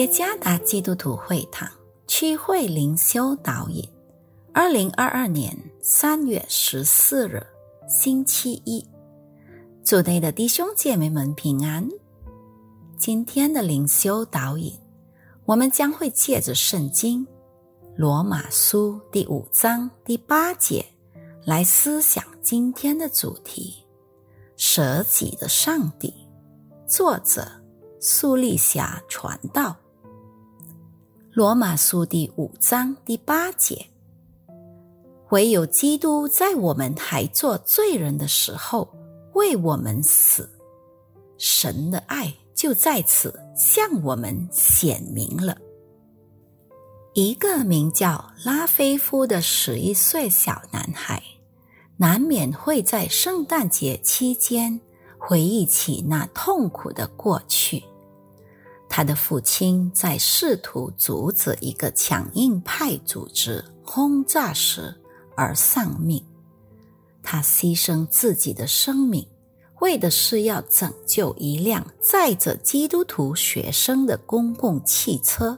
耶加达基督徒会堂区会灵修导引，二零二二年三月十四日，星期一，主内的弟兄姐妹们平安。今天的灵修导引，我们将会借着圣经罗马书第五章第八节来思想今天的主题：舍己的上帝。作者苏丽霞传道。罗马书第五章第八节：唯有基督在我们还做罪人的时候为我们死，神的爱就在此向我们显明了。一个名叫拉菲夫的十一岁小男孩，难免会在圣诞节期间回忆起那痛苦的过去。他的父亲在试图阻止一个强硬派组织轰炸时而丧命，他牺牲自己的生命，为的是要拯救一辆载着基督徒学生的公共汽车。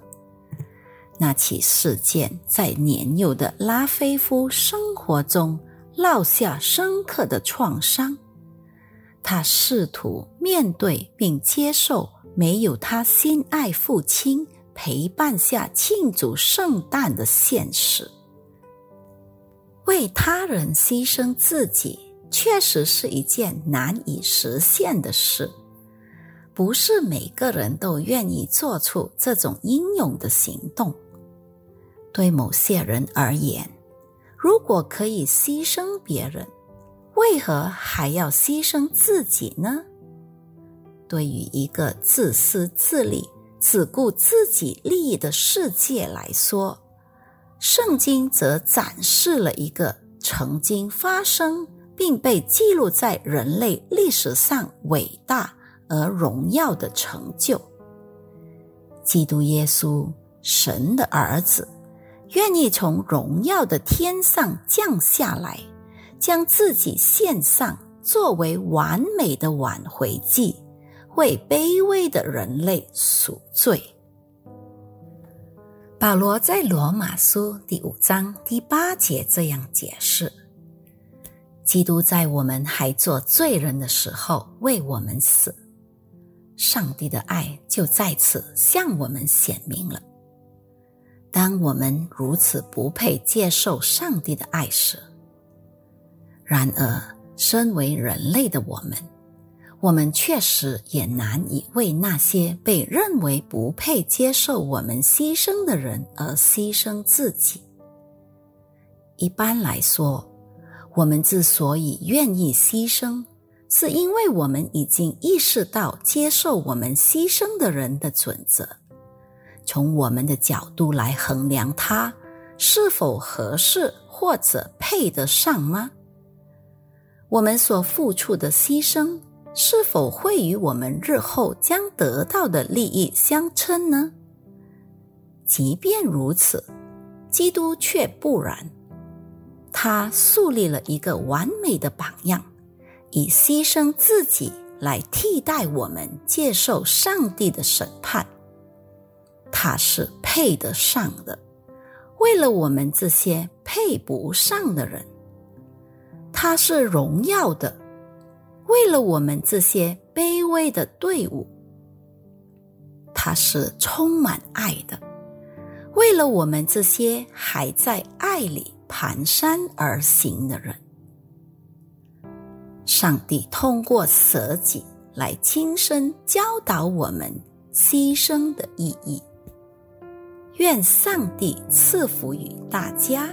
那起事件在年幼的拉菲夫生活中烙下深刻的创伤，他试图面对并接受。没有他心爱父亲陪伴下庆祝圣诞的现实，为他人牺牲自己确实是一件难以实现的事。不是每个人都愿意做出这种英勇的行动。对某些人而言，如果可以牺牲别人，为何还要牺牲自己呢？对于一个自私自利、只顾自己利益的世界来说，圣经则展示了一个曾经发生并被记录在人类历史上伟大而荣耀的成就。基督耶稣，神的儿子，愿意从荣耀的天上降下来，将自己献上，作为完美的挽回祭。为卑微的人类赎罪。保罗在罗马书第五章第八节这样解释：基督在我们还做罪人的时候为我们死，上帝的爱就在此向我们显明了。当我们如此不配接受上帝的爱时，然而身为人类的我们。我们确实也难以为那些被认为不配接受我们牺牲的人而牺牲自己。一般来说，我们之所以愿意牺牲，是因为我们已经意识到接受我们牺牲的人的准则，从我们的角度来衡量他是否合适或者配得上吗？我们所付出的牺牲。是否会与我们日后将得到的利益相称呢？即便如此，基督却不然。他树立了一个完美的榜样，以牺牲自己来替代我们接受上帝的审判。他是配得上的，为了我们这些配不上的人，他是荣耀的。为了我们这些卑微的队伍，他是充满爱的；为了我们这些还在爱里蹒跚而行的人，上帝通过舍己来亲身教导我们牺牲的意义。愿上帝赐福于大家。